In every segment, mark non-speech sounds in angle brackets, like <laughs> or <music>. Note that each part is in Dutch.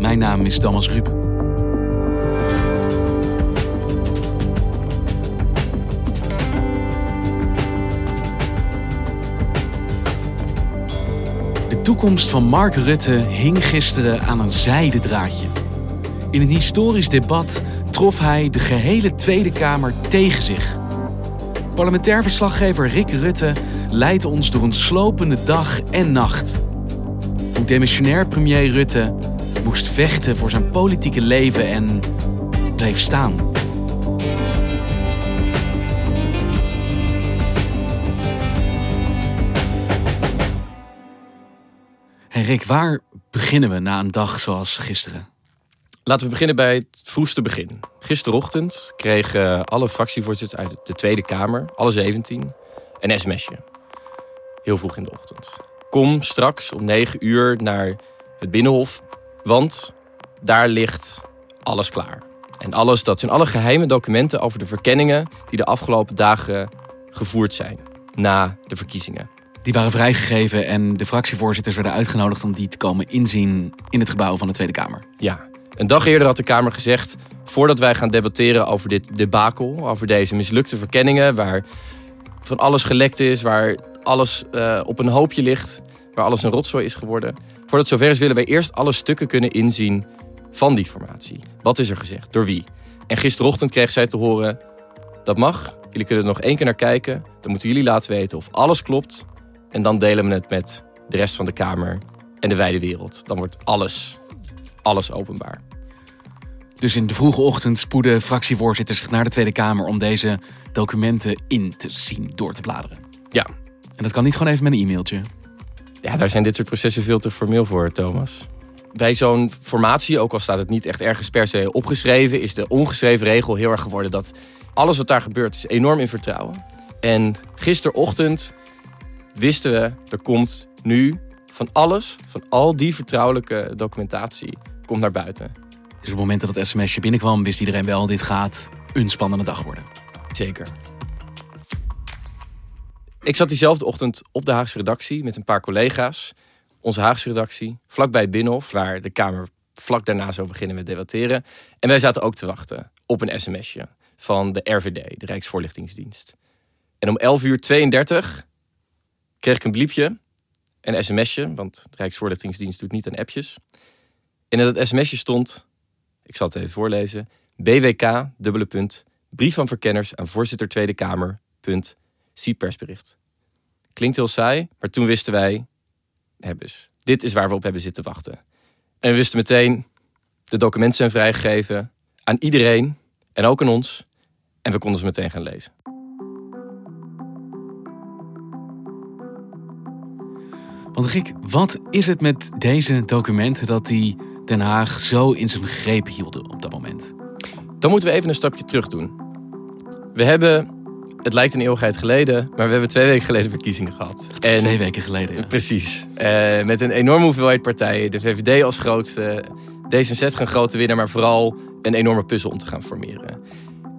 Mijn naam is Thomas Ruip. De toekomst van Mark Rutte hing gisteren aan een zijden draadje. In een historisch debat trof hij de gehele Tweede Kamer tegen zich. Parlementair verslaggever Rick Rutte leidt ons door een slopende dag en nacht. Hoe demissionair premier Rutte moest vechten voor zijn politieke leven en bleef staan. Hey Rick, waar beginnen we na een dag zoals gisteren? Laten we beginnen bij het vroegste begin. Gisterochtend kregen alle fractievoorzitters uit de Tweede Kamer, alle 17, een sms'je. Heel vroeg in de ochtend. Kom straks om 9 uur naar het Binnenhof, want daar ligt alles klaar. En alles, dat zijn alle geheime documenten over de verkenningen die de afgelopen dagen gevoerd zijn na de verkiezingen. Die waren vrijgegeven en de fractievoorzitters werden uitgenodigd om die te komen inzien in het gebouw van de Tweede Kamer. Ja, een dag eerder had de Kamer gezegd, voordat wij gaan debatteren over dit debakel, over deze mislukte verkenningen, waar van alles gelekt is, waar alles uh, op een hoopje ligt, waar alles een rotzooi is geworden. Voordat zover is, willen wij eerst alle stukken kunnen inzien van die formatie. Wat is er gezegd? Door wie? En gisterochtend kreeg zij te horen, dat mag. Jullie kunnen er nog één keer naar kijken. Dan moeten jullie laten weten of alles klopt. En dan delen we het met de rest van de Kamer en de wijde wereld. Dan wordt alles, alles openbaar. Dus in de vroege ochtend spoeden fractievoorzitters zich naar de Tweede Kamer om deze documenten in te zien, door te bladeren. Ja. En dat kan niet gewoon even met een e-mailtje. Ja, daar zijn dit soort processen veel te formeel voor, Thomas. Bij zo'n formatie, ook al staat het niet echt ergens per se opgeschreven, is de ongeschreven regel heel erg geworden dat alles wat daar gebeurt is enorm in vertrouwen. En gisterochtend wisten we, er komt nu van alles, van al die vertrouwelijke documentatie, komt naar buiten. Dus op het moment dat het sms'je binnenkwam, wist iedereen wel, dit gaat een spannende dag worden. Zeker. Ik zat diezelfde ochtend op de Haagse redactie met een paar collega's. Onze Haagse redactie, vlakbij Binnenhof, waar de Kamer vlak daarna zou beginnen met debatteren. En wij zaten ook te wachten op een sms'je van de RVD, de Rijksvoorlichtingsdienst. En om 11 uur 32 kreeg ik een bliepje, een sms'je, want de Rijksvoorlichtingsdienst doet niet aan appjes. En in dat sms'je stond, ik zal het even voorlezen, BWK, dubbele punt, brief van verkenners aan voorzitter Tweede Kamer, zie persbericht. Klinkt heel saai, maar toen wisten wij, hebbes, dit is waar we op hebben zitten wachten. En we wisten meteen, de documenten zijn vrijgegeven aan iedereen en ook aan ons. En we konden ze meteen gaan lezen. Want Rick, wat is het met deze documenten dat die Den Haag zo in zijn greep hielden op dat moment? Dan moeten we even een stapje terug doen. We hebben, het lijkt een eeuwigheid geleden, maar we hebben twee weken geleden verkiezingen gehad. En, twee weken geleden, ja. Precies. Uh, met een enorme hoeveelheid partijen. De VVD als grootste, D66 een grote winnaar, maar vooral een enorme puzzel om te gaan formeren.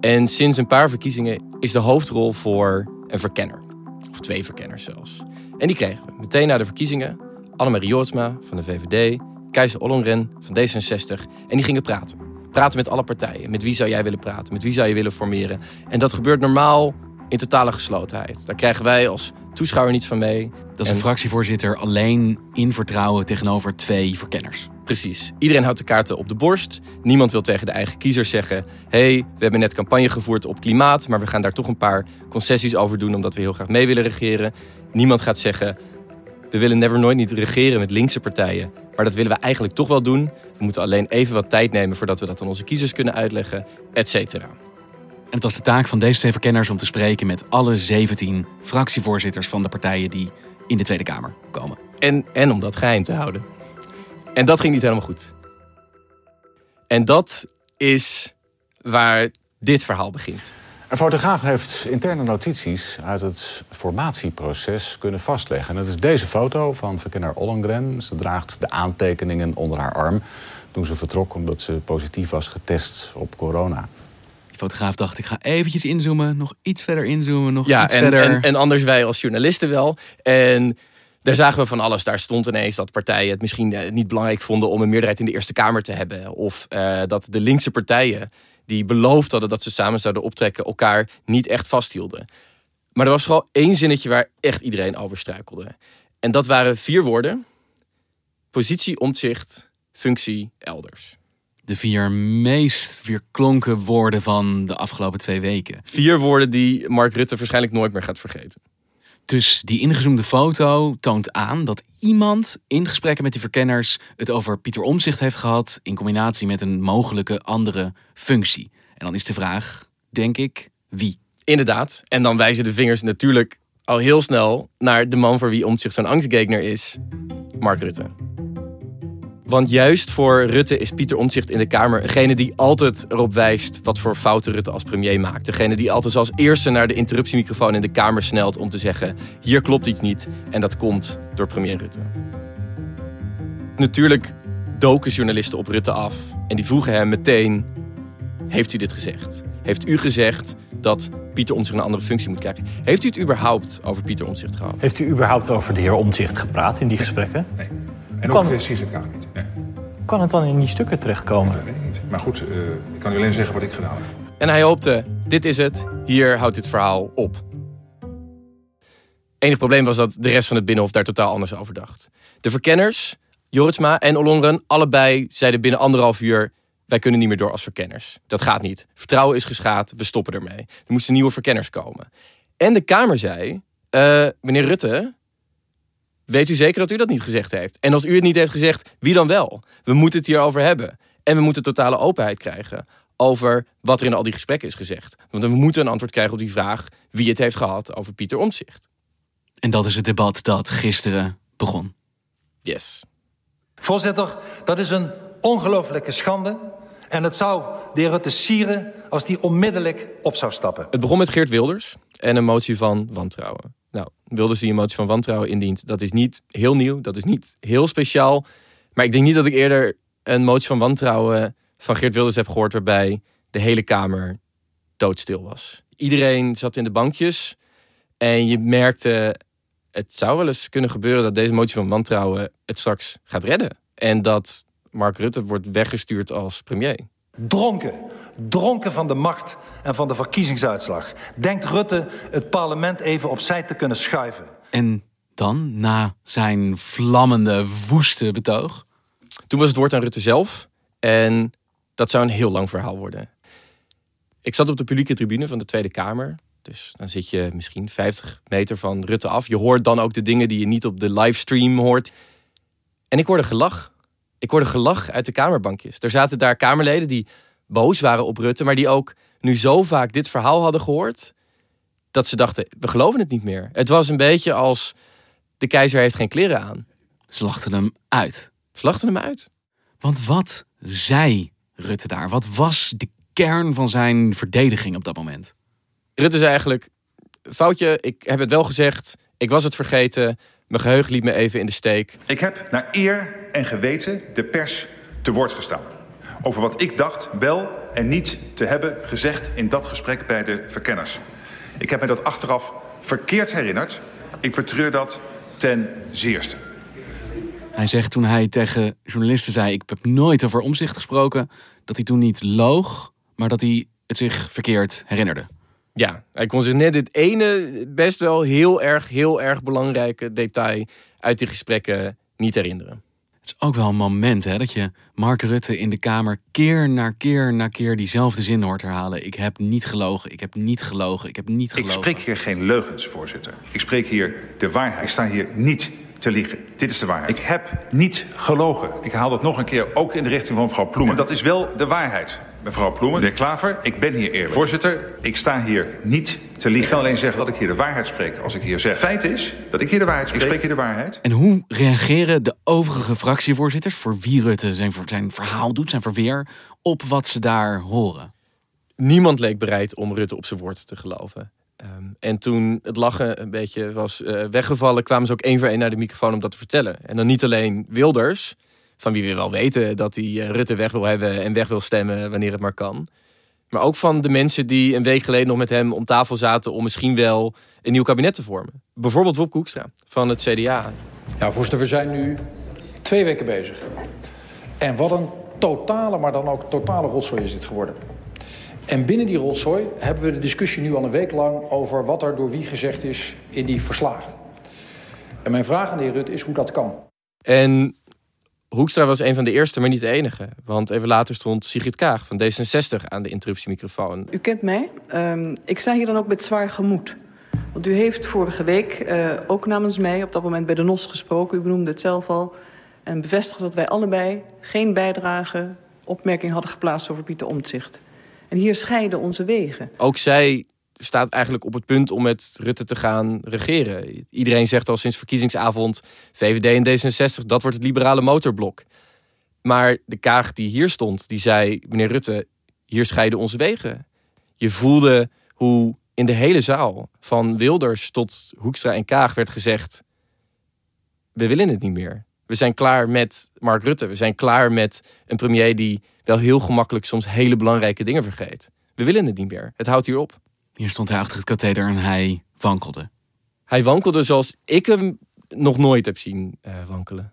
En sinds een paar verkiezingen is de hoofdrol voor een verkenner. Of twee verkenners zelfs. En die kregen we meteen na de verkiezingen. Annemarie Jortsma van de VVD, Keizer Ollongren van D66. En die gingen praten. Praten met alle partijen. Met wie zou jij willen praten? Met wie zou je willen formeren? En dat gebeurt normaal in totale geslotenheid. Daar krijgen wij als toeschouwer niets van mee. Dat is En- een fractievoorzitter alleen in vertrouwen tegenover twee verkenners. Precies. Iedereen houdt de kaarten op de borst. Niemand wil tegen de eigen kiezers zeggen: hey, we hebben net campagne gevoerd op klimaat, maar we gaan daar toch een paar concessies over doen omdat we heel graag mee willen regeren. Niemand gaat zeggen: we willen never nooit niet regeren met linkse partijen, maar dat willen we eigenlijk toch wel doen. We moeten alleen even wat tijd nemen voordat we dat aan onze kiezers kunnen uitleggen, et cetera. En het was de taak van deze twee verkenners om te spreken met alle 17 fractievoorzitters van de partijen die in de Tweede Kamer komen. En, en om dat geheim te houden. En dat ging niet helemaal goed. En dat is waar dit verhaal begint. Een fotograaf heeft interne notities uit het formatieproces kunnen vastleggen. En dat is deze foto van verkenner Ollengren. Ze draagt de aantekeningen onder haar arm toen ze vertrok omdat ze positief was getest op corona. Fotograaf dacht, ik ga eventjes inzoomen, nog iets verder inzoomen, nog Ja, iets en, verder. en, en anders wij als journalisten wel. En daar zagen we van alles. Daar stond ineens dat partijen het misschien eh, niet belangrijk vonden om een meerderheid in de Eerste Kamer te hebben. Of eh, dat de linkse partijen, die beloofd hadden dat ze samen zouden optrekken, elkaar niet echt vasthielden. Maar er was vooral één zinnetje waar echt iedereen over struikelde. En dat waren vier woorden: positie, omzicht, functie, elders. De vier meest weerklonken woorden van de afgelopen twee weken. Vier woorden die Mark Rutte waarschijnlijk nooit meer gaat vergeten. Dus die ingezoomde foto toont aan dat iemand in gesprekken met die verkenners het over Pieter Omzicht heeft gehad in combinatie met een mogelijke andere functie. En dan is de vraag, denk ik, wie? Inderdaad. En dan wijzen de vingers natuurlijk al heel snel naar de man voor wie Omtzigt zo'n angstgegner is. Mark Rutte. Want juist voor Rutte is Pieter Omtzigt in de Kamer degene die altijd erop wijst wat voor fouten Rutte als premier maakt. Degene die altijd als eerste naar de interruptiemicrofoon in de Kamer snelt om te zeggen: hier klopt iets niet. En dat komt door premier Rutte. Natuurlijk doken journalisten op Rutte af en die vroegen hem meteen: heeft u dit gezegd? Heeft u gezegd dat Pieter Omtzigt een andere functie moet krijgen? Heeft u het überhaupt over Pieter Omtzigt gehad? Heeft u überhaupt over de heer Omtzigt gepraat in die gesprekken? Nee. En Kan- ook eh, Sigrid Kaag niet. Nee, Kan het dan in die stukken terechtkomen? dat weet ik niet. Maar goed, eh, ik kan u alleen zeggen wat ik gedaan heb. En hij hoopte, dit is het, hier houdt dit verhaal op. Enig probleem was dat de rest van het Binnenhof daar totaal anders over dacht. De verkenners, Joritsma en Ollongren, allebei zeiden binnen anderhalf uur... wij kunnen niet meer door als verkenners. Dat gaat niet. Vertrouwen is geschaad, we stoppen ermee. Er moesten nieuwe verkenners komen. En de Kamer zei, eh, meneer Rutte, weet u zeker dat u dat niet gezegd heeft? En als u het niet heeft gezegd, wie dan wel? We moeten het hierover hebben. En we moeten totale openheid krijgen over wat er in al die gesprekken is gezegd. Want we moeten een antwoord krijgen op die vraag wie het heeft gehad over Pieter Omtzigt. En dat is het debat dat gisteren begon. Yes. Voorzitter, dat is een ongelofelijke schande. En het zou de heer Rutte sieren als die onmiddellijk op zou stappen. Het begon met Geert Wilders en een motie van wantrouwen. Nou, Wilders die een motie van wantrouwen indient, dat is niet heel nieuw, dat is niet heel speciaal. Maar ik denk niet dat ik eerder een motie van wantrouwen van Geert Wilders heb gehoord waarbij de hele Kamer doodstil was. Iedereen zat in de bankjes en je merkte, het zou wel eens kunnen gebeuren dat deze motie van wantrouwen het straks gaat redden. En dat Mark Rutte wordt weggestuurd als premier. Dronken. Dronken van de macht en van de verkiezingsuitslag. Denkt Rutte het parlement even opzij te kunnen schuiven. En dan, na zijn vlammende, woeste betoog, Toen was het woord aan Rutte zelf. En dat zou een heel lang verhaal worden. Ik zat op de publieke tribune van de Tweede Kamer. Dus dan zit je misschien 50 meter van Rutte af. Je hoort dan ook de dingen die je niet op de livestream hoort. En ik hoorde gelach. Ik hoorde gelach uit de Kamerbankjes. Er zaten daar Kamerleden die boos waren op Rutte. Maar die ook nu zo vaak dit verhaal hadden gehoord. Dat ze dachten, we geloven het niet meer. Het was een beetje als de keizer heeft geen kleren aan. ze lachten hem uit. Ze lachten hem uit. Want wat zei Rutte daar? Wat was de kern van zijn verdediging op dat moment? Rutte zei eigenlijk: Foutje, ik heb het wel gezegd. Ik was het vergeten. Mijn geheugen liet me even in de steek. Ik heb naar eer en geweten de pers te woord gestaan. Over wat ik dacht wel en niet te hebben gezegd in dat gesprek bij de verkenners. Ik heb me dat achteraf verkeerd herinnerd. Ik betreur dat ten zeerste. Hij zegt toen hij tegen journalisten zei: Ik heb nooit over omzicht gesproken. Dat hij toen niet loog, maar dat hij het zich verkeerd herinnerde. Ja, hij kon zich net dit ene best wel heel erg, heel erg belangrijke detail uit die gesprekken niet herinneren. Het is ook wel een moment hè, dat je Mark Rutte in de Kamer keer na keer na keer diezelfde zin hoort herhalen. Ik heb niet gelogen, ik heb niet gelogen, ik heb niet gelogen. Ik spreek hier geen leugens, voorzitter. Ik spreek hier de waarheid. Ik sta hier niet te liegen. Dit is de waarheid. Ik heb niet gelogen. Ik haal dat nog een keer ook in de richting van mevrouw Ploemen. En dat is wel de waarheid. Mevrouw Ploemen, meneer Klaver, ik ben hier eerlijk. Voorzitter, ik sta hier niet te liegen. Ik kan alleen zeggen dat ik hier de waarheid spreek als ik hier zeg. Feit is dat ik hier de waarheid spreek. Ik spreek hier de waarheid. En hoe reageren de overige fractievoorzitters, voor wie Rutte zijn, zijn verhaal doet, zijn verweer, op wat ze daar horen? Niemand leek bereid om Rutte op zijn woord te geloven. Ehm, en toen het lachen een beetje was uh, weggevallen, kwamen ze ook één voor één naar de microfoon om dat te vertellen. En dan niet alleen Wilders, van wie we wel weten dat hij uh, Rutte weg wil hebben en weg wil stemmen wanneer het maar kan. Maar ook van de mensen die een week geleden nog met hem om tafel zaten om misschien wel een nieuw kabinet te vormen. Bijvoorbeeld Wop Koekstra van het CDA. Ja, voorzitter, we zijn nu twee weken bezig. En wat een totale, maar dan ook totale rotzooi is dit geworden. En binnen die rotzooi hebben we de discussie nu al een week lang over wat er door wie gezegd is in die verslagen. En mijn vraag aan de heer Rutte is hoe dat kan. En Hoekstra was een van de eerste, maar niet de enige. Want even later stond Sigrid Kaag van D66 aan de interruptiemicrofoon. U kent mij. Uh, ik sta hier dan ook met zwaar gemoed. Want u heeft vorige week uh, ook namens mij op dat moment bij de NOS gesproken. U benoemde het zelf al. En bevestigde dat wij allebei geen bijdrage, opmerking hadden geplaatst over Pieter Omtzigt. En hier scheiden onze wegen. Ook zij staat eigenlijk op het punt om met Rutte te gaan regeren. Iedereen zegt al sinds verkiezingsavond VVD en D66, dat wordt het liberale motorblok. Maar de Kaag die hier stond, die zei, meneer Rutte, hier scheiden onze wegen. Je voelde hoe in de hele zaal, van Wilders tot Hoekstra en Kaag, werd gezegd, we willen het niet meer. We zijn klaar met Mark Rutte. We zijn klaar met een premier die wel heel gemakkelijk soms hele belangrijke dingen vergeet. We willen het niet meer. Het houdt hier op. Hier stond hij achter het katheder en hij wankelde. Hij wankelde zoals ik hem nog nooit heb zien uh, wankelen.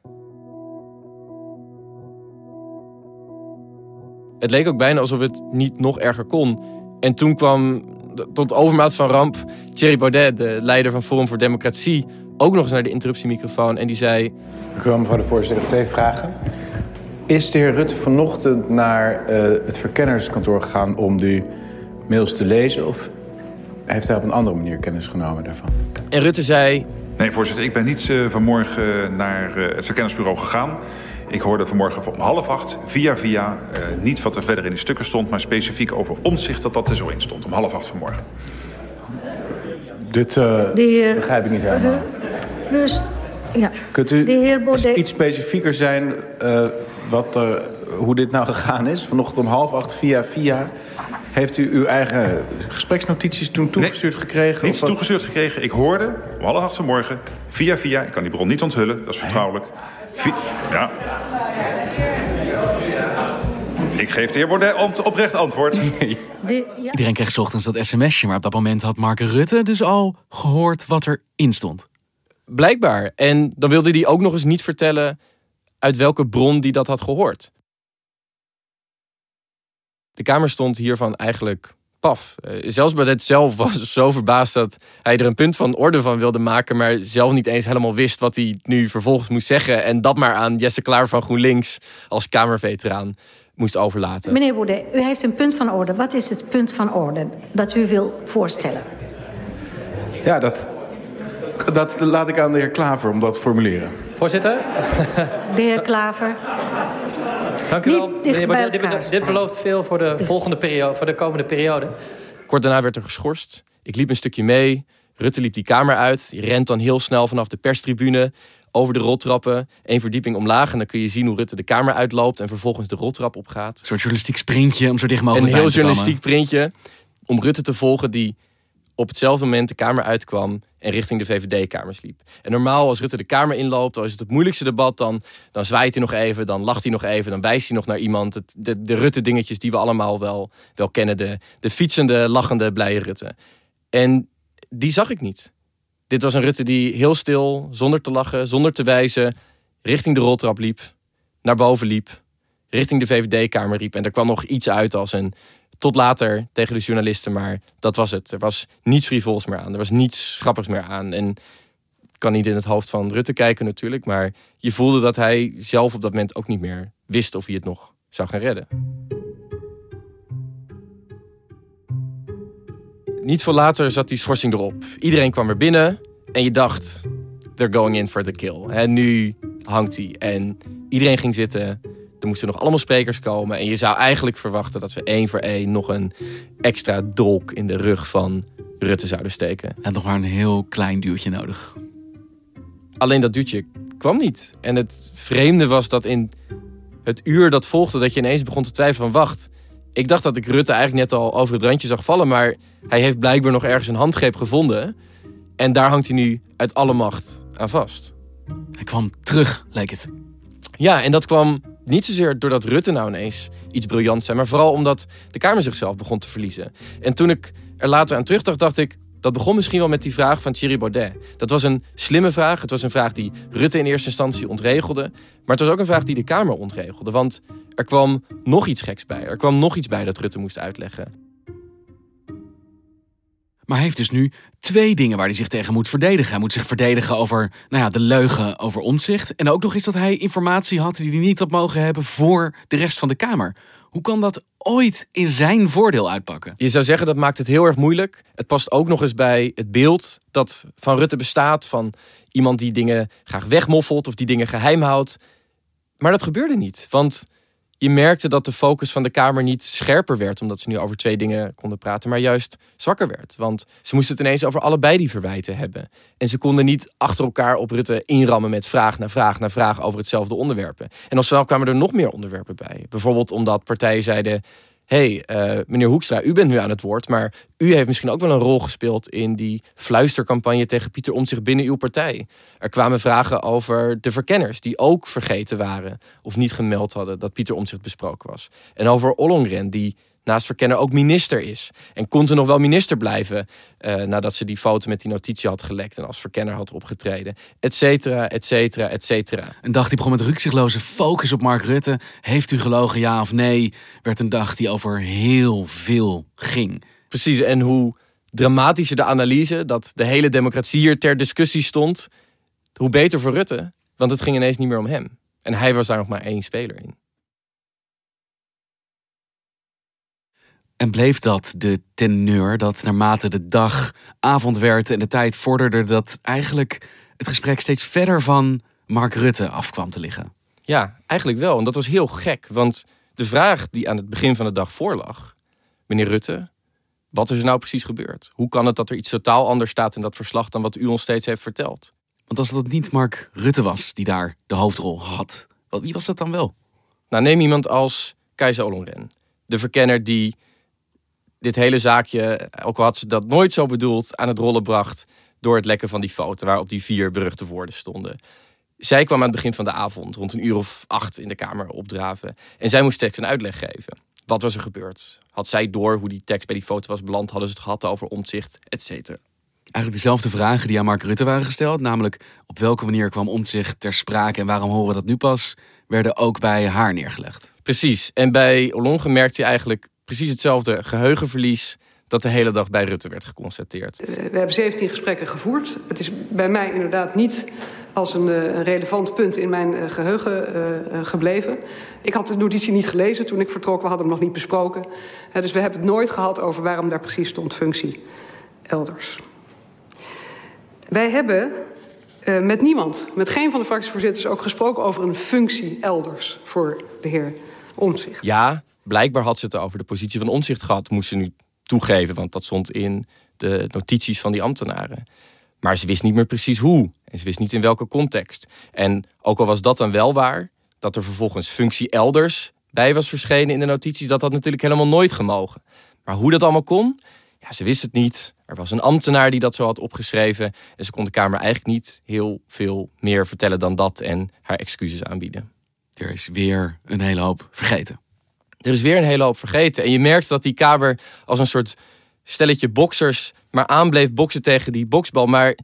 Het leek ook bijna alsof het niet nog erger kon. En toen kwam tot overmaat van ramp Thierry Baudet, de leider van Forum voor Democratie, ook nog eens naar de interruptiemicrofoon. En die zei... Ik wil mevrouw de voorzitter twee vragen. Is de heer Rutte vanochtend naar uh, het verkennerskantoor gegaan om die mails te lezen? Of heeft hij op een andere manier kennis genomen daarvan? En Rutte zei... Nee, voorzitter, ik ben niet uh, vanmorgen naar uh, het verkennersbureau gegaan. Ik hoorde vanmorgen om half acht via via, uh, niet wat er verder in die stukken stond... maar specifiek over omzicht dat dat er zo in stond. Om half acht vanmorgen. Dit heer... begrijp ik niet helemaal. Dus, ja. Kunt u de heer Baudet... iets specifieker zijn wat er, hoe dit nou gegaan is? Vanochtend om half acht via via... Heeft u uw eigen gespreksnotities toen toegestuurd nee, gekregen? Niets toegestuurd gekregen. Ik hoorde om half acht vanmorgen, via via... ik kan die bron niet onthullen, dat is vertrouwelijk. Via, ja. Ik geef de heer Baudet oprecht antwoord. <laughs> De, ja. Iedereen kreeg ochtends dat sms'je, maar op dat moment had Mark Rutte dus al gehoord wat erin stond. Blijkbaar. En dan wilde hij ook nog eens niet vertellen uit welke bron die dat had gehoord. De Kamer stond hiervan eigenlijk paf. Uh, zelfs Baudet zelf was zo verbaasd dat hij er een punt van orde van wilde maken, maar zelf niet eens helemaal wist wat hij nu vervolgens moest zeggen. En dat maar aan Jesse Klaar van GroenLinks als Kamerveteraan moest overlaten. Meneer Baudet, u heeft een punt van orde. Wat is het punt van orde dat u wil voorstellen? Ja, dat, dat laat ik aan de heer Klaver om dat te formuleren. Voorzitter. De heer Klaver. Dank u wel. Meneer dit, dit belooft veel voor de volgende periode, voor de komende periode. Kort daarna werd er geschorst. Ik liep een stukje mee. Rutte liep die kamer uit. Die rent dan heel snel vanaf de perstribune over de roltrappen. Eén verdieping omlaag en dan kun je zien hoe Rutte de kamer uitloopt en vervolgens de roltrap opgaat. Een soort journalistiek sprintje om zo dicht mogelijk Een heel journalistiek printje om Rutte te volgen die op hetzelfde moment de Kamer uitkwam en richting de VVD-kamers liep. En normaal als Rutte de Kamer inloopt, dan is het het moeilijkste debat, dan, dan zwaait hij nog even, dan lacht hij nog even, dan wijst hij nog naar iemand. Het, de, de Rutte-dingetjes die we allemaal wel, wel kennen, de, de fietsende, lachende, blije Rutte. En die zag ik niet. Dit was een Rutte die heel stil, zonder te lachen, zonder te wijzen, richting de roltrap liep, naar boven liep, richting de VVD-kamer liep. En er kwam nog iets uit als een tot later tegen de journalisten, maar dat was het. Er was niets frivols meer aan. Er was niets grappigs meer aan. En ik kan niet in het hoofd van Rutte kijken natuurlijk, maar je voelde dat hij zelf op dat moment ook niet meer wist of hij het nog zou gaan redden. Niet veel later zat die schorsing erop. Iedereen kwam er binnen en je dacht, they're going in for the kill. En nu hangt hij. En iedereen ging zitten. Er moesten nog allemaal sprekers komen. En je zou eigenlijk verwachten dat we één voor één nog een extra dolk in de rug van Rutte zouden steken. En nog maar een heel klein duwtje nodig. Alleen dat duwtje kwam niet. En het vreemde was dat in het uur dat volgde, dat je ineens begon te twijfelen van wacht. Ik dacht dat ik Rutte eigenlijk net al over het randje zag vallen, maar hij heeft blijkbaar nog ergens een handgreep gevonden. En daar hangt hij nu uit alle macht aan vast. Hij kwam terug, lijkt het. Ja, en dat kwam niet zozeer doordat Rutte nou ineens iets briljants zei, maar vooral omdat de Kamer zichzelf begon te verliezen. En toen ik er later aan terugdacht, dacht ik, dat begon misschien wel met die vraag van Thierry Baudet. Dat was een slimme vraag. Het was een vraag die Rutte in eerste instantie ontregelde. Maar het was ook een vraag die de Kamer ontregelde. Want er kwam nog iets geks bij. Er kwam nog iets bij dat Rutte moest uitleggen. Maar hij heeft dus nu twee dingen waar hij zich tegen moet verdedigen. Hij moet zich verdedigen over nou ja, de leugen over omzicht. En ook nog eens dat hij informatie had die hij niet had mogen hebben voor de rest van de Kamer. Hoe kan dat ooit in zijn voordeel uitpakken? Je zou zeggen dat maakt het heel erg moeilijk. Het past ook nog eens bij het beeld dat van Rutte bestaat. Van iemand die dingen graag wegmoffelt of die dingen geheim houdt. Maar dat gebeurde niet. Want je merkte dat de focus van de Kamer niet scherper werd, omdat ze nu over twee dingen konden praten, maar juist zwakker werd. Want ze moesten het ineens over allebei die verwijten hebben. En ze konden niet achter elkaar op Rutte inrammen met vraag na vraag na vraag over hetzelfde onderwerpen. En al snel kwamen er nog meer onderwerpen bij. Bijvoorbeeld omdat partijen zeiden: hey, uh, meneer Hoekstra, u bent nu aan het woord, maar u heeft misschien ook wel een rol gespeeld in die fluistercampagne tegen Pieter Omtzigt binnen uw partij. Er kwamen vragen over de verkenners, die ook vergeten waren of niet gemeld hadden dat Pieter Omtzigt besproken was. En over Ollongren, die naast verkenner ook minister is. En kon ze nog wel minister blijven uh, nadat ze die foto met die notitie had gelekt en als verkenner had opgetreden. Etcetera, etcetera, etcetera. Een dag die begon met rukzichtloze focus op Mark Rutte. Heeft u gelogen, ja of nee? Werd een dag die over heel veel ging. Precies, en hoe dramatischer de analyse dat de hele democratie hier ter discussie stond, hoe beter voor Rutte. Want het ging ineens niet meer om hem. En hij was daar nog maar één speler in. En bleef dat de teneur dat naarmate de dag avond werd en de tijd vorderde, dat eigenlijk het gesprek steeds verder van Mark Rutte af kwam te liggen? Ja, eigenlijk wel. En dat was heel gek. Want de vraag die aan het begin van de dag voorlag, meneer Rutte, wat is er nou precies gebeurd? Hoe kan het dat er iets totaal anders staat in dat verslag dan wat u ons steeds heeft verteld? Want als dat niet Mark Rutte was die daar de hoofdrol had, wie was dat dan wel? Nou, neem iemand als Keizer Ollongren. De verkenner die dit hele zaakje, ook al had ze dat nooit zo bedoeld, aan het rollen bracht door het lekken van die foto waarop die vier beruchte woorden stonden. Zij kwam aan het begin van de avond, rond een uur of acht, in de kamer opdraven. En zij moest tekst een uitleg geven. Wat was er gebeurd? Had zij door hoe die tekst bij die foto was beland? Hadden ze het gehad over omzicht, et cetera? Eigenlijk dezelfde vragen die aan Mark Rutte waren gesteld. Namelijk, op welke manier kwam omzicht ter sprake en waarom horen we dat nu pas? Werden ook bij haar neergelegd. Precies. En bij Olonge merkte hij eigenlijk precies hetzelfde geheugenverlies dat de hele dag bij Rutte werd geconstateerd. Eh, we hebben 17 gesprekken gevoerd. Het is bij mij inderdaad niet als een, eh, een relevant punt in mijn uh, geheugen uh, gebleven. Ik had de notitie niet gelezen toen ik vertrok. We hadden hem nog niet besproken. Uh, dus we hebben het nooit gehad over waarom daar precies stond functie elders. Wij hebben met niemand, met geen van de fractievoorzitters ook gesproken over een functie elders voor de heer Omtzigt. Ja, blijkbaar had ze het over de positie van onzicht gehad, moest ze nu toegeven, want dat stond in de notities van die ambtenaren. Maar ze wist niet meer precies hoe. En ze wist niet in welke context. En ook al was dat dan wel waar, dat er vervolgens functie elders bij was verschenen in de notities, dat had natuurlijk helemaal nooit gemogen. Maar hoe dat allemaal kon, ja, ze wist het niet. Er was een ambtenaar die dat zo had opgeschreven. En ze kon de Kamer eigenlijk niet heel veel meer vertellen dan dat en haar excuses aanbieden. Er is weer een hele hoop vergeten er is weer een hele hoop vergeten. En je merkt dat die Kamer als een soort stelletje boksers maar aanbleef boksen tegen die boksbal. Maar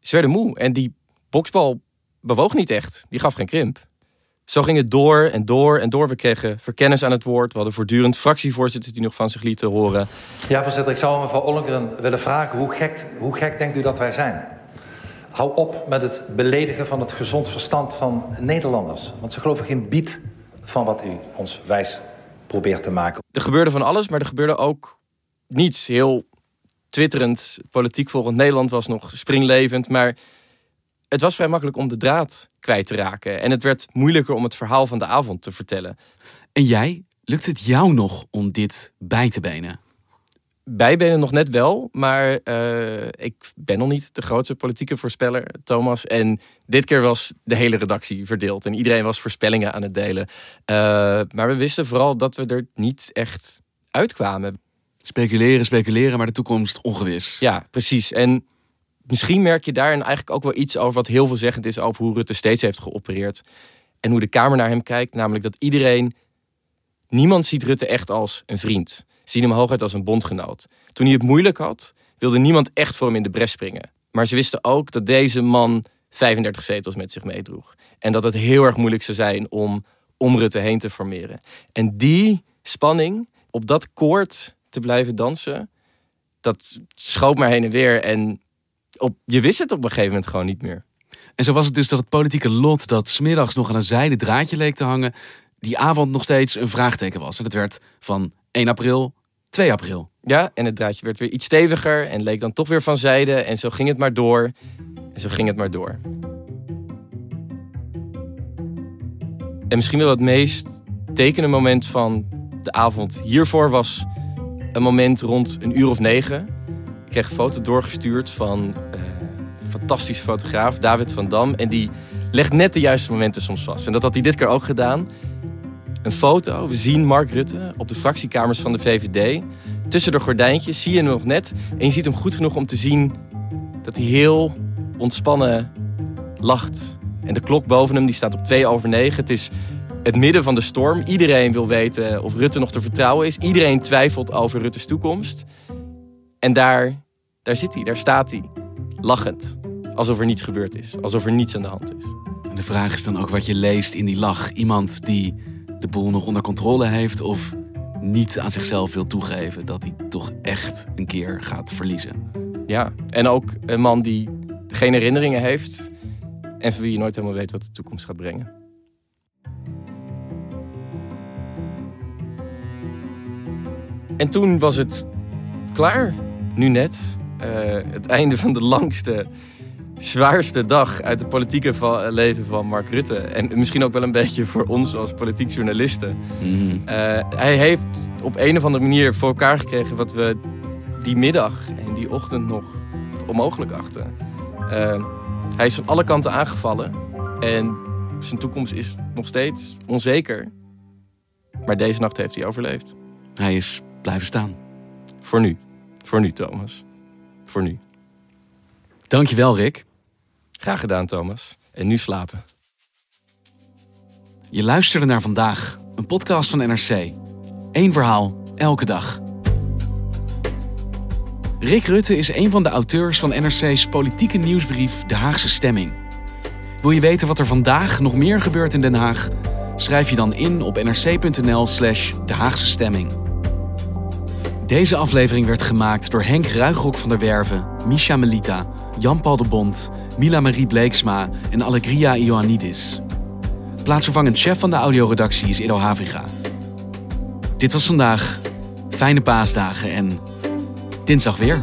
ze werden moe. En die boksbal bewoog niet echt. Die gaf geen krimp. Zo ging het door en door en door. We kregen verkenners aan het woord. We hadden voortdurend fractievoorzitters die nog van zich lieten horen. Ja, voorzitter, ik zou mevrouw Ollengren willen vragen... Hoe gek, hoe gek denkt u dat wij zijn? Hou op met het beledigen van het gezond verstand van Nederlanders. Want ze geloven geen bied van wat u ons wijs probeert te maken. Er gebeurde van alles, maar er gebeurde ook niets. Heel twitterend, politiek volgend Nederland was nog springlevend. Maar het was vrij makkelijk om de draad kwijt te raken. En het werd moeilijker om het verhaal van de avond te vertellen. En jij, lukt het jou nog om dit bij te benen? Bijbenen nog net wel, maar uh, ik ben nog niet de grootste politieke voorspeller, Thomas. En dit keer was de hele redactie verdeeld en iedereen was voorspellingen aan het delen. Uh, maar we wisten vooral dat we er niet echt uitkwamen. Speculeren, speculeren, maar de toekomst ongewis. Ja, precies. En misschien merk je daarin eigenlijk ook wel iets over wat heel veelzeggend is over hoe Rutte steeds heeft geopereerd. En hoe de Kamer naar hem kijkt. Namelijk dat iedereen. Niemand ziet Rutte echt als een vriend. Zien hem hooguit als een bondgenoot. Toen hij het moeilijk had, wilde niemand echt voor hem in de bres springen. Maar ze wisten ook dat deze man 35 zetels met zich meedroeg. En dat het heel erg moeilijk zou zijn om om Rutte heen te formeren. En die spanning, op dat koord te blijven dansen, dat schoot maar heen en weer. En op, je wist het op een gegeven moment gewoon niet meer. En zo was het dus dat het politieke lot dat smiddags nog aan een zijde draadje leek te hangen, die avond nog steeds een vraagteken was. En het werd van 1 april 2 april. Ja, en het draadje werd weer iets steviger en leek dan toch weer van zijde. En zo ging het maar door. En zo ging het maar door. En misschien wel het meest tekenende moment van de avond hiervoor was een moment rond een uur of negen ik kreeg een foto doorgestuurd van uh, een fantastische fotograaf, David van Dam. En die legt net de juiste momenten soms vast. En dat had hij dit keer ook gedaan. Een foto, we zien Mark Rutte op de fractiekamers van de VVD. Tussen de gordijntjes zie je hem nog net. En je ziet hem goed genoeg om te zien dat hij heel ontspannen lacht. En de klok boven hem die staat op 2 over 9. Het is het midden van de storm. Iedereen wil weten of Rutte nog te vertrouwen is. Iedereen twijfelt over Rutte's toekomst. En daar, daar zit hij, daar staat hij, lachend. Alsof er niets gebeurd is, alsof er niets aan de hand is. En de vraag is dan ook wat je leest in die lach. Iemand die de boel nog onder controle heeft of niet aan zichzelf wil toegeven dat hij toch echt een keer gaat verliezen. Ja, en ook een man die geen herinneringen heeft en van wie je nooit helemaal weet wat de toekomst gaat brengen. En toen was het klaar nu net. Uh, het einde van de langste, zwaarste dag uit het politieke leven van Mark Rutte. En misschien ook wel een beetje voor ons als politiek journalisten. Mm. Uh, hij heeft op een of andere manier voor elkaar gekregen wat we die middag en die ochtend nog onmogelijk achten. Uh, hij is van alle kanten aangevallen en zijn toekomst is nog steeds onzeker. Maar deze nacht heeft hij overleefd. Hij is blijven staan. Voor nu. Voor nu, Thomas. Voor nu. Dankjewel, Rick. Graag gedaan, Thomas. En nu slapen. Je luisterde naar vandaag, een podcast van NRC. Eén verhaal, elke dag. Rick Rutte is een van de auteurs van NRC's politieke nieuwsbrief De Haagse Stemming. Wil je weten wat er vandaag nog meer gebeurt in Den Haag? Schrijf je dan in op nrc.nl/slash De Haagse Stemming. Deze aflevering werd gemaakt door Henk Ruigrok van der Werven, Misha Melita, Jan-Paul de Bond, Mila Marie Bleeksma en Allegria Ioannidis. Plaatsvervangend chef van de audioredactie is Ido Havriga. Dit was vandaag. Fijne paasdagen en dinsdag weer.